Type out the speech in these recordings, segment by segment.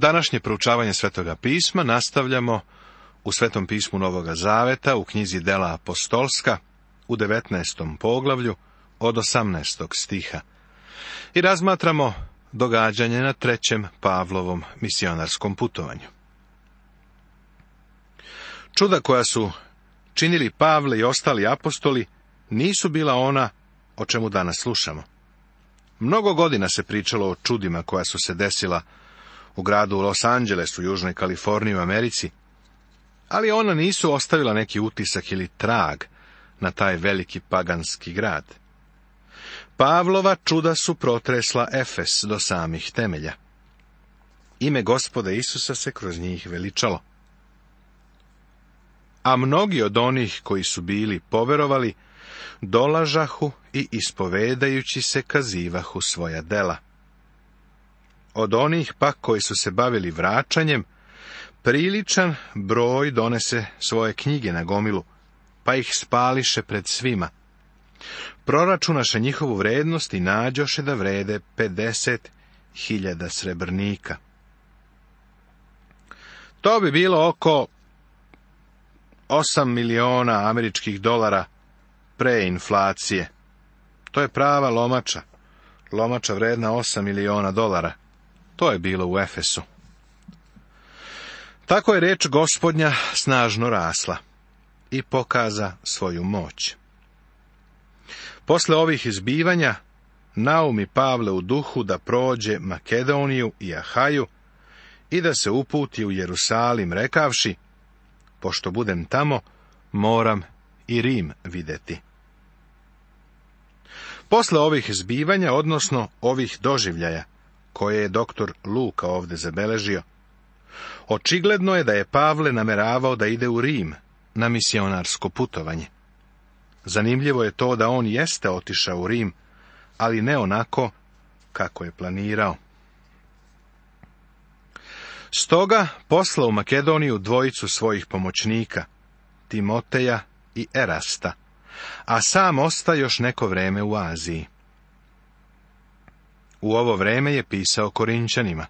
Današnje proučavanje Svetoga pisma nastavljamo u Svetom pismu Novoga Zaveta u knjizi Dela Apostolska u 19. poglavlju od 18. stiha i razmatramo događanje na trećem Pavlovom misionarskom putovanju. Čuda koja su činili Pavle i ostali apostoli nisu bila ona o čemu danas slušamo. Mnogo godina se pričalo o čudima koja su se desila u gradu Los u Južnoj Kaliforniji u Americi, ali ona nisu ostavila neki utisak ili trag na taj veliki paganski grad. Pavlova čuda su protresla Efes do samih temelja. Ime gospoda Isusa se kroz njih veličalo. A mnogi od onih koji su bili poverovali, dolažahu i ispovedajući se kazivahu svoja dela. Od onih pak koji su se bavili vraćanjem, priličan broj donese svoje knjige na gomilu, pa ih spališe pred svima. Proračunaše njihovu vrednost i nađoše da vrede 50.000 srebrnika. To bi bilo oko 8 miliona američkih dolara pre inflacije. To je prava lomača. Lomača vredna 8 miliona dolara. To je bilo u Efesu. Tako je reč gospodnja snažno rasla i pokaza svoju moć. Posle ovih izbivanja, naumi Pavle u duhu da prođe Makedoniju i Ahaju i da se uputi u Jerusalim rekavši, pošto budem tamo, moram i Rim videti. Posle ovih izbivanja, odnosno ovih doživljaja, koje je doktor Luka ovdje zabeležio. Očigledno je da je Pavle nameravao da ide u Rim na misionarsko putovanje. Zanimljivo je to da on jeste otišao u Rim, ali ne onako kako je planirao. Stoga posla u Makedoniju dvojicu svojih pomoćnika, Timoteja i Erasta, a sam osta još neko vreme u Aziji. U ovo vreme je pisao Korinčanima.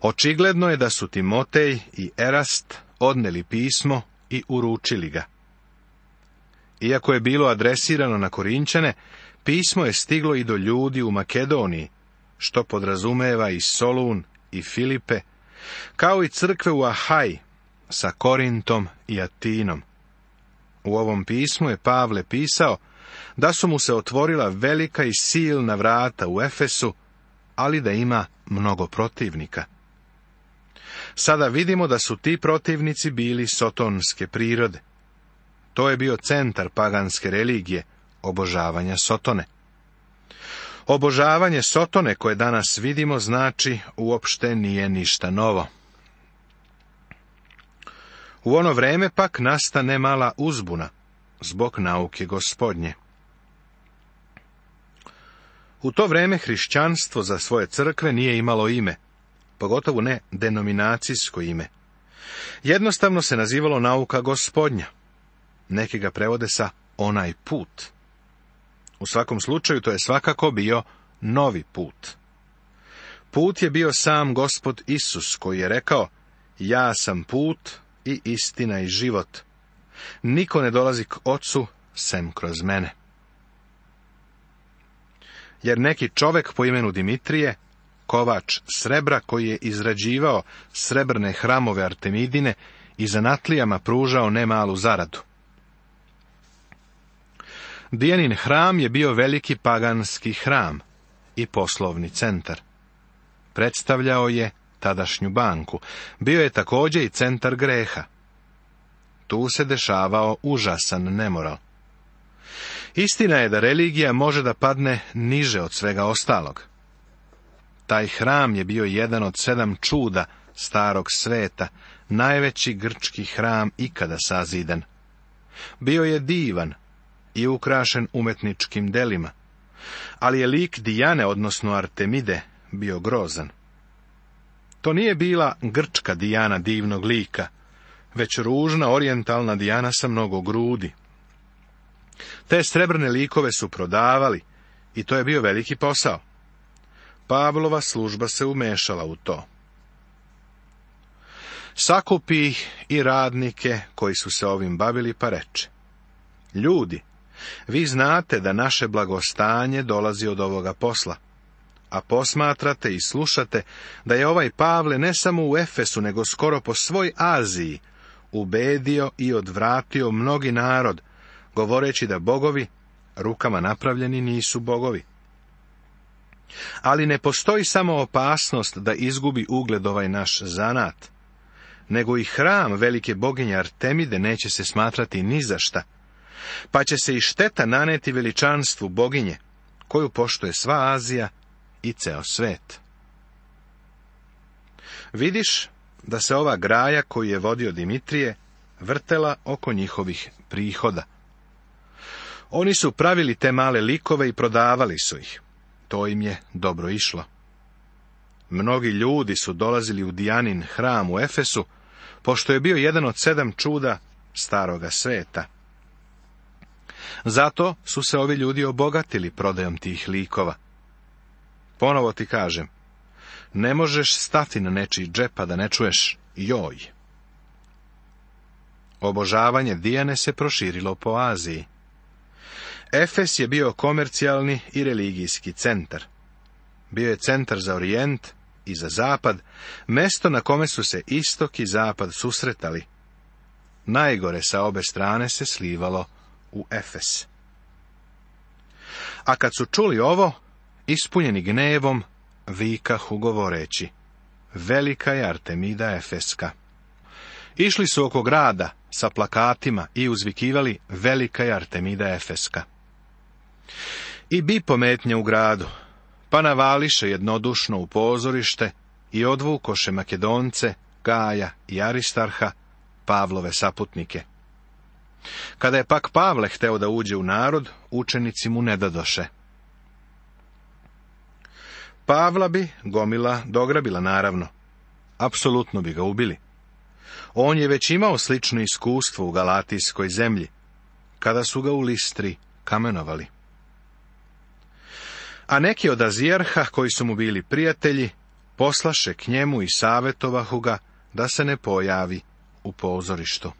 Očigledno je da su Timotej i Erast odneli pismo i uručili ga. Iako je bilo adresirano na Korinčane, pismo je stiglo i do ljudi u Makedoniji, što podrazumeva i Solun i Filipe, kao i crkve u Ahaj sa Korintom i Atinom. U ovom pismu je Pavle pisao da su mu se otvorila velika i silna vrata u Efesu, ali da ima mnogo protivnika. Sada vidimo da su ti protivnici bili sotonske prirode. To je bio centar paganske religije, obožavanja sotone. Obožavanje sotone koje danas vidimo znači uopšte nije ništa novo. U ono vreme pak nastane mala uzbuna zbog nauke gospodnje. U to vreme hrišćanstvo za svoje crkve nije imalo ime, pogotovo ne denominacijsko ime. Jednostavno se nazivalo nauka gospodnja. Neki ga prevode sa onaj put. U svakom slučaju to je svakako bio novi put. Put je bio sam gospod Isus koji je rekao, ja sam put i istina i život. Niko ne dolazi k ocu sem kroz mene jer neki čovek po imenu Dimitrije, kovač srebra koji je izrađivao srebrne hramove Artemidine i zanatlijama pružao nemalu zaradu. Dijanin hram je bio veliki paganski hram i poslovni centar. Predstavljao je tadašnju banku. Bio je također i centar greha. Tu se dešavao užasan nemoral. Istina je da religija može da padne niže od svega ostalog. Taj hram je bio jedan od sedam čuda starog sveta, najveći grčki hram ikada sazidan. Bio je divan i ukrašen umetničkim delima, ali je lik Dijane, odnosno Artemide, bio grozan. To nije bila grčka Dijana divnog lika, već ružna orijentalna Dijana sa mnogo grudi. Te srebrne likove su prodavali i to je bio veliki posao. Pavlova služba se umešala u to. Sakupi ih i radnike koji su se ovim bavili, pa reče. Ljudi, vi znate da naše blagostanje dolazi od ovoga posla, a posmatrate i slušate da je ovaj Pavle ne samo u Efesu, nego skoro po svoj Aziji ubedio i odvratio mnogi narod, govoreći da bogovi rukama napravljeni nisu bogovi. Ali ne postoji samo opasnost da izgubi ugled ovaj naš zanat, nego i hram velike boginje Artemide neće se smatrati ni za šta, pa će se i šteta naneti veličanstvu boginje, koju poštuje sva Azija i ceo svet. Vidiš da se ova graja koju je vodio Dimitrije vrtela oko njihovih prihoda. Oni su pravili te male likove i prodavali su ih. To im je dobro išlo. Mnogi ljudi su dolazili u Dijanin hram u Efesu, pošto je bio jedan od sedam čuda staroga sveta. Zato su se ovi ljudi obogatili prodajom tih likova. Ponovo ti kažem, ne možeš stati na nečiji džepa da ne čuješ joj. Obožavanje Dijane se proširilo po Aziji. Efes je bio komercijalni i religijski centar. Bio je centar za orijent i za zapad, mesto na kome su se istok i zapad susretali. Najgore sa obe strane se slivalo u Efes. A kad su čuli ovo, ispunjeni gnevom, vikah ugovoreći, velika je Artemida Efeska. Išli su oko grada sa plakatima i uzvikivali velika je Artemida Efeska. I bi pometnje u gradu, pa navališe jednodušno u pozorište i odvukoše Makedonce, Gaja i Aristarha, Pavlove saputnike. Kada je pak Pavle hteo da uđe u narod, učenici mu ne dadoše. Pavla bi gomila dograbila naravno. Apsolutno bi ga ubili. On je već imao slično iskustvo u Galatijskoj zemlji, kada su ga u Listri kamenovali. A neki od Azijerha, koji su mu bili prijatelji, poslaše k njemu i savjetovahu ga da se ne pojavi u pozorištu.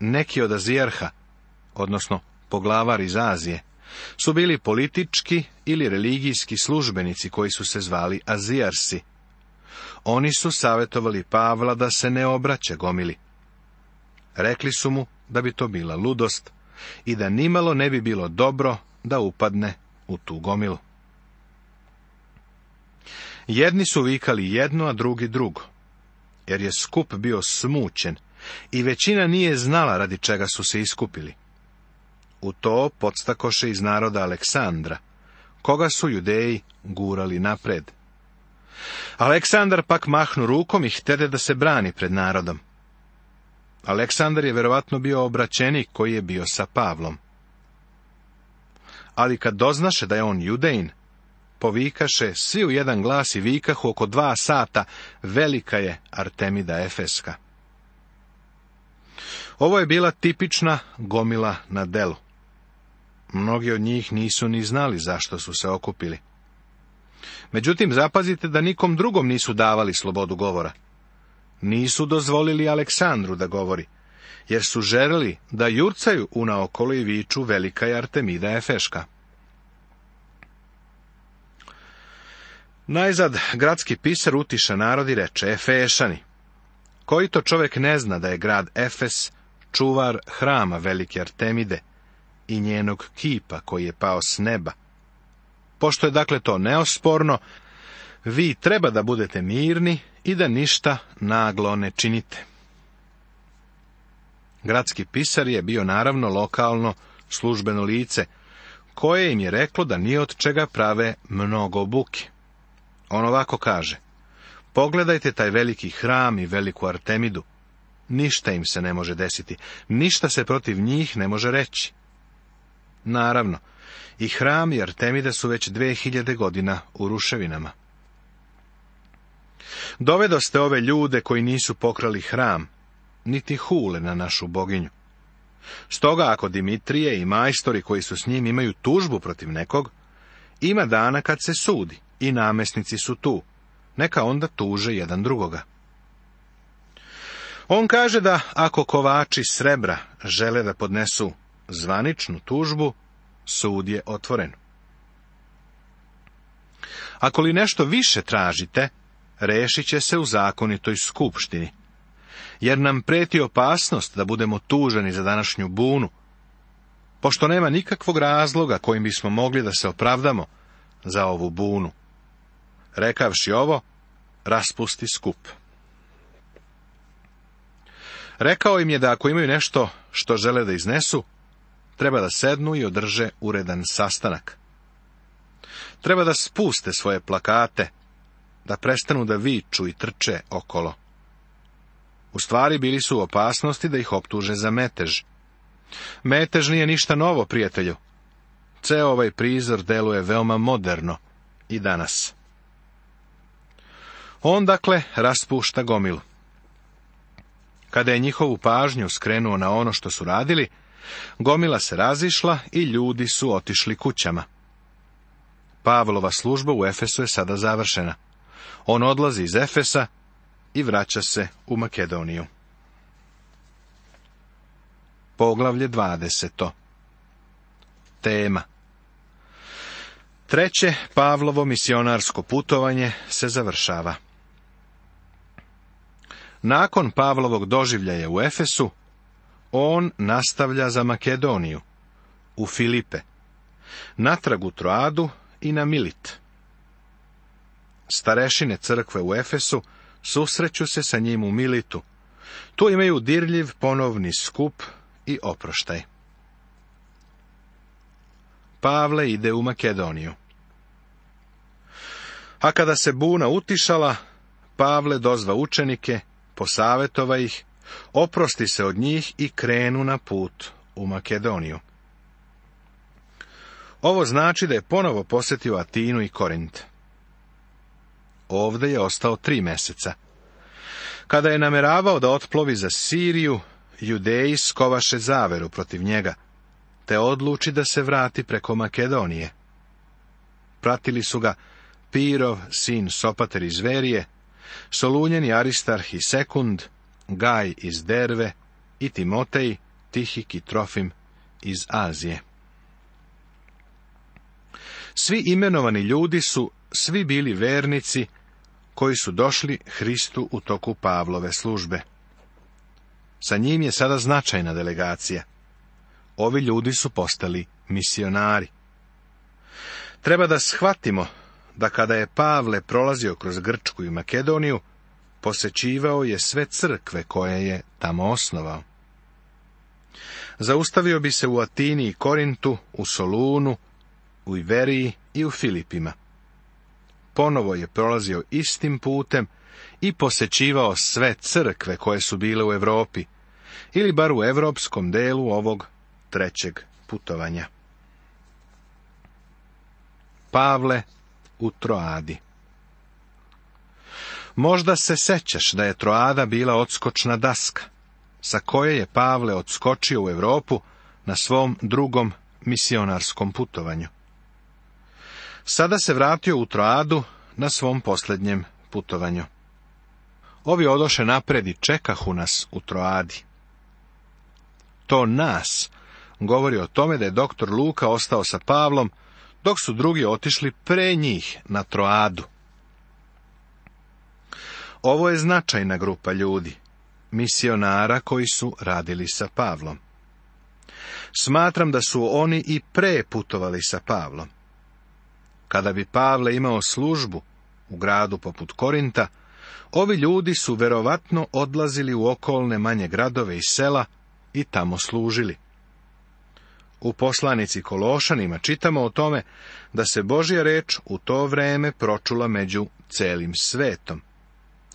Neki od Azijerha, odnosno poglavar iz Azije, su bili politički ili religijski službenici koji su se zvali Azijarsi. Oni su savjetovali Pavla da se ne obraće gomili. Rekli su mu da bi to bila ludost i da nimalo ne bi bilo dobro da upadne u tu gomilu. Jedni su vikali jedno, a drugi drugo, jer je skup bio smućen i većina nije znala radi čega su se iskupili. U to podstakoše iz naroda Aleksandra, koga su judeji gurali napred. Aleksandar pak mahnu rukom i htede da se brani pred narodom. Aleksandar je verovatno bio obraćenik koji je bio sa Pavlom. Ali kad doznaše da je on judejn, povikaše svi u jedan glas i vikahu oko dva sata, velika je Artemida Efeska. Ovo je bila tipična gomila na delu. Mnogi od njih nisu ni znali zašto su se okupili. Međutim, zapazite da nikom drugom nisu davali slobodu govora. Nisu dozvolili Aleksandru da govori, jer su želeli da jurcaju unaokolo i viču velika je Artemida Efeška. Najzad gradski pisar utiša narodi reče Efešani. Koji to čovjek ne zna da je grad Efes čuvar hrama velike Artemide i njenog kipa koji je pao s neba? Pošto je dakle to neosporno, vi treba da budete mirni i da ništa naglo ne činite. Gradski pisar je bio naravno lokalno službeno lice, koje im je reklo da nije od čega prave mnogo buke. On ovako kaže, pogledajte taj veliki hram i veliku Artemidu. Ništa im se ne može desiti, ništa se protiv njih ne može reći. Naravno, i hram i Artemida su već dve hiljade godina u ruševinama. Dovedo ste ove ljude koji nisu pokrali hram, niti hule na našu boginju. Stoga ako Dimitrije i majstori koji su s njim imaju tužbu protiv nekog, ima dana kad se sudi i namesnici su tu. Neka onda tuže jedan drugoga. On kaže da ako kovači srebra žele da podnesu zvaničnu tužbu, sud je otvoren. Ako li nešto više tražite, rešit će se u zakonitoj skupštini, jer nam preti opasnost da budemo tuženi za današnju bunu, pošto nema nikakvog razloga kojim bismo mogli da se opravdamo za ovu bunu. Rekavši ovo, raspusti skup. Rekao im je da ako imaju nešto što žele da iznesu, treba da sednu i održe uredan sastanak. Treba da spuste svoje plakate, da prestanu da viču i trče okolo. U stvari bili su u opasnosti da ih optuže za metež. Metež nije ništa novo, prijatelju. Ceo ovaj prizor deluje veoma moderno i danas. On dakle raspušta gomilu. Kada je njihovu pažnju skrenuo na ono što su radili, gomila se razišla i ljudi su otišli kućama. Pavlova služba u Efesu je sada završena. On odlazi iz Efesa i vraća se u Makedoniju. Poglavlje 20. Tema Treće Pavlovo misionarsko putovanje se završava. Nakon Pavlovog doživljaja u Efesu, on nastavlja za Makedoniju, u Filipe, natrag u Troadu i na Milit. Starešine crkve u Efesu susreću se sa njim u Militu. Tu imaju dirljiv ponovni skup i oproštaj. Pavle ide u Makedoniju. A kada se buna utišala, Pavle dozva učenike posavetova ih, oprosti se od njih i krenu na put u Makedoniju. Ovo znači da je ponovo posjetio Atinu i Korint. Ovde je ostao tri meseca. Kada je nameravao da otplovi za Siriju, Judeji skovaše zaveru protiv njega, te odluči da se vrati preko Makedonije. Pratili su ga Pirov, sin Sopater iz Verije, Solunjeni Aristarh i Sekund, Gaj iz Derve i Timotej, Tihik i Trofim iz Azije. Svi imenovani ljudi su svi bili vernici koji su došli Hristu u toku Pavlove službe. Sa njim je sada značajna delegacija. Ovi ljudi su postali misionari. Treba da shvatimo da kada je Pavle prolazio kroz Grčku i Makedoniju, posećivao je sve crkve koje je tamo osnovao. Zaustavio bi se u Atini i Korintu, u Solunu, u Iveriji i u Filipima. Ponovo je prolazio istim putem i posećivao sve crkve koje su bile u Europi, ili bar u evropskom delu ovog trećeg putovanja. Pavle u Troadi. Možda se sećaš da je Troada bila odskočna daska, sa koje je Pavle odskočio u Europu na svom drugom misionarskom putovanju. Sada se vratio u Troadu na svom posljednjem putovanju. Ovi odoše napred i čekahu nas u Troadi. To nas govori o tome da je doktor Luka ostao sa Pavlom dok su drugi otišli pre njih na Troadu. Ovo je značajna grupa ljudi, misionara koji su radili sa Pavlom. Smatram da su oni i pre putovali sa Pavlom. Kada bi Pavle imao službu u gradu poput Korinta, ovi ljudi su verovatno odlazili u okolne manje gradove i sela i tamo služili. U poslanici Kološanima čitamo o tome da se Božja reč u to vreme pročula među celim svetom.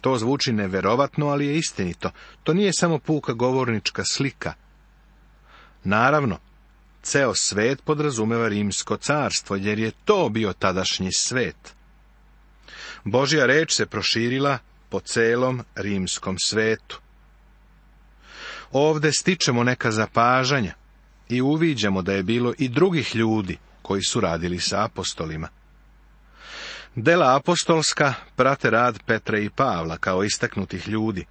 To zvuči neverovatno, ali je istinito. To nije samo puka govornička slika. Naravno, ceo svet podrazumeva rimsko carstvo, jer je to bio tadašnji svet. Božja reč se proširila po celom rimskom svetu. Ovde stičemo neka zapažanja i uviđamo da je bilo i drugih ljudi koji su radili sa apostolima. Dela apostolska prate rad Petra i Pavla kao istaknutih ljudi.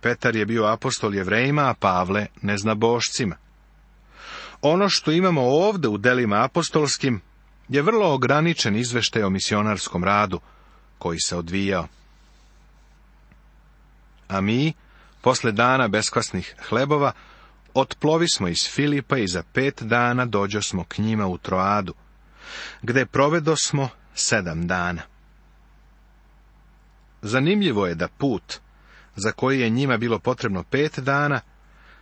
Petar je bio apostol jevrejima, a Pavle bošcima. Ono što imamo ovdje u delima apostolskim je vrlo ograničen izveštaj o misionarskom radu koji se odvijao. A mi, posle dana beskvasnih hlebova, smo iz Filipa i za pet dana dođo smo k njima u Troadu, gde smo sedam dana. Zanimljivo je da put, za koji je njima bilo potrebno pet dana,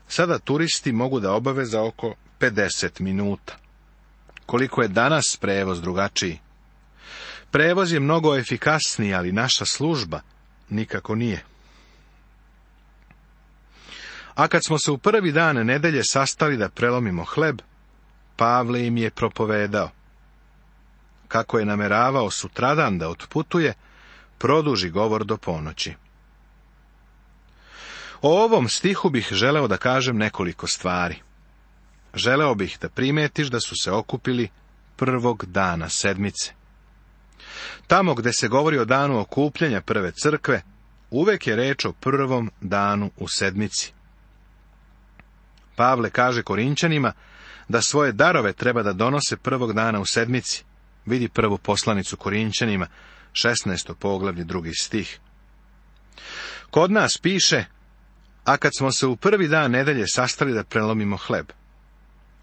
sada turisti mogu da obave za oko 50 minuta. Koliko je danas prevoz drugačiji? Prevoz je mnogo efikasniji, ali naša služba nikako nije. A kad smo se u prvi dan nedelje sastali da prelomimo hleb, Pavle im je propovedao. Kako je nameravao sutradan da otputuje, produži govor do ponoći. O ovom stihu bih želeo da kažem nekoliko stvari. Želeo bih da primetiš da su se okupili prvog dana sedmice. Tamo gde se govori o danu okupljanja prve crkve, uvek je reč o prvom danu u sedmici. Pavle kaže Korinčanima da svoje darove treba da donose prvog dana u sedmici. Vidi prvu poslanicu Korinčanima, 16. poglavlje, drugi stih. Kod nas piše, a kad smo se u prvi dan nedelje sastali da prelomimo hleb,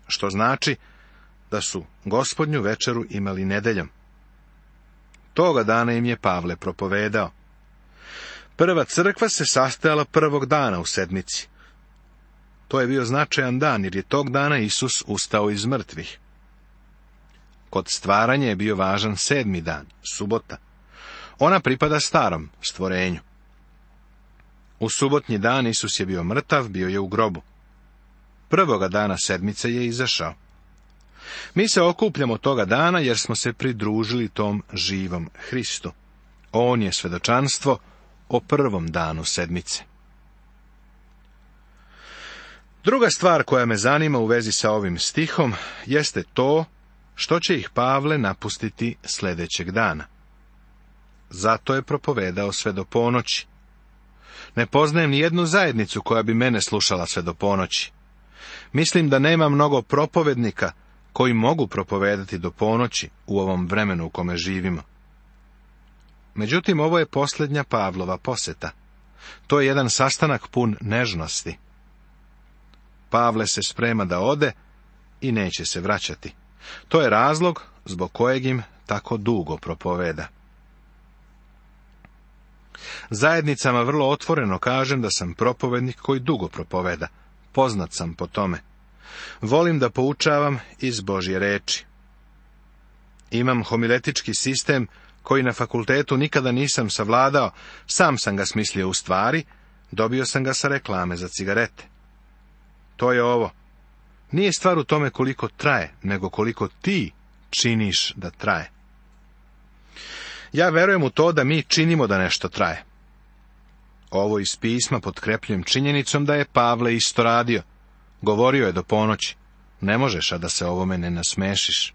što znači da su gospodnju večeru imali nedeljom. Toga dana im je Pavle propovedao. Prva crkva se sastajala prvog dana u sedmici, to je bio značajan dan, jer je tog dana Isus ustao iz mrtvih. Kod stvaranja je bio važan sedmi dan, subota. Ona pripada starom stvorenju. U subotnji dan Isus je bio mrtav, bio je u grobu. Prvoga dana sedmice je izašao. Mi se okupljamo toga dana jer smo se pridružili tom živom Hristu. On je svedočanstvo o prvom danu sedmice. Druga stvar koja me zanima u vezi sa ovim stihom jeste to što će ih Pavle napustiti sljedećeg dana. Zato je propovedao sve do ponoći. Ne poznajem ni jednu zajednicu koja bi mene slušala sve do ponoći. Mislim da nema mnogo propovednika koji mogu propovedati do ponoći u ovom vremenu u kome živimo. Međutim, ovo je posljednja Pavlova poseta. To je jedan sastanak pun nežnosti. Pavle se sprema da ode i neće se vraćati. To je razlog zbog kojeg im tako dugo propoveda. Zajednicama vrlo otvoreno kažem da sam propovednik koji dugo propoveda. Poznat sam po tome. Volim da poučavam iz Božje reči. Imam homiletički sistem koji na fakultetu nikada nisam savladao, sam sam ga smislio u stvari, dobio sam ga sa reklame za cigarete to je ovo. Nije stvar u tome koliko traje, nego koliko ti činiš da traje. Ja verujem u to da mi činimo da nešto traje. Ovo iz pisma potkrepljujem činjenicom da je Pavle isto radio. Govorio je do ponoći. Ne možeš, a da se ovome ne nasmešiš.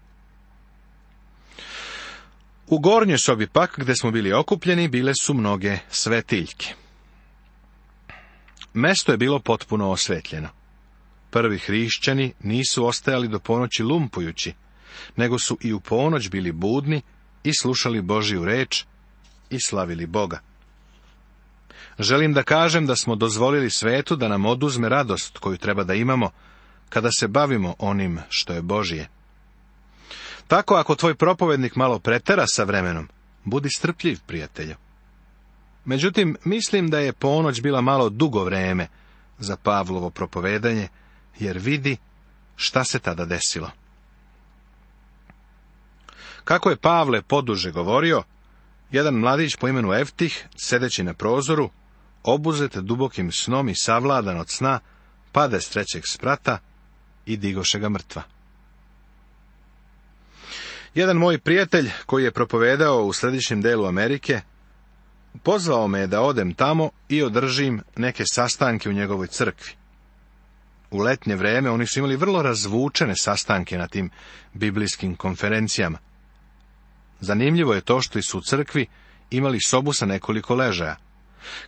U gornjoj sobi pak, gde smo bili okupljeni, bile su mnoge svetiljke. Mesto je bilo potpuno osvetljeno. Prvi hrišćani nisu ostajali do ponoći lumpujući, nego su i u ponoć bili budni i slušali Božiju reč i slavili Boga. Želim da kažem da smo dozvolili svetu da nam oduzme radost koju treba da imamo kada se bavimo onim što je Božije. Tako ako tvoj propovednik malo pretera sa vremenom, budi strpljiv, prijatelju. Međutim, mislim da je ponoć bila malo dugo vreme za Pavlovo propovedanje jer vidi šta se tada desilo. Kako je Pavle poduže govorio, jedan mladić po imenu Eftih, sedeći na prozoru, obuzet dubokim snom i savladan od sna, pade s trećeg sprata i digoše ga mrtva. Jedan moj prijatelj, koji je propovedao u središnjem delu Amerike, pozvao me je da odem tamo i održim neke sastanke u njegovoj crkvi u letnje vreme oni su imali vrlo razvučene sastanke na tim biblijskim konferencijama. Zanimljivo je to što i su u crkvi imali sobu sa nekoliko ležaja.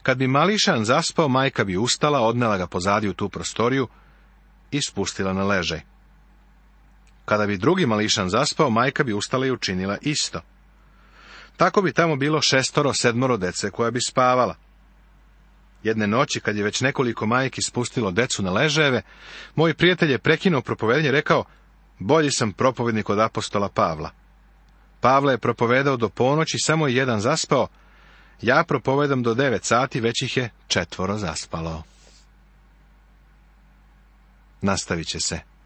Kad bi mališan zaspao, majka bi ustala, odnela ga pozadi u tu prostoriju i spustila na ležaj. Kada bi drugi mališan zaspao, majka bi ustala i učinila isto. Tako bi tamo bilo šestoro, sedmoro dece koja bi spavala. Jedne noći, kad je već nekoliko majki spustilo decu na ležajeve, moj prijatelj je prekinuo propovednje i rekao, bolji sam propovednik od apostola Pavla. Pavla je propovedao do ponoći, samo je jedan zaspao, ja propovedam do devet sati, već ih je četvoro zaspalo. Nastavit će se.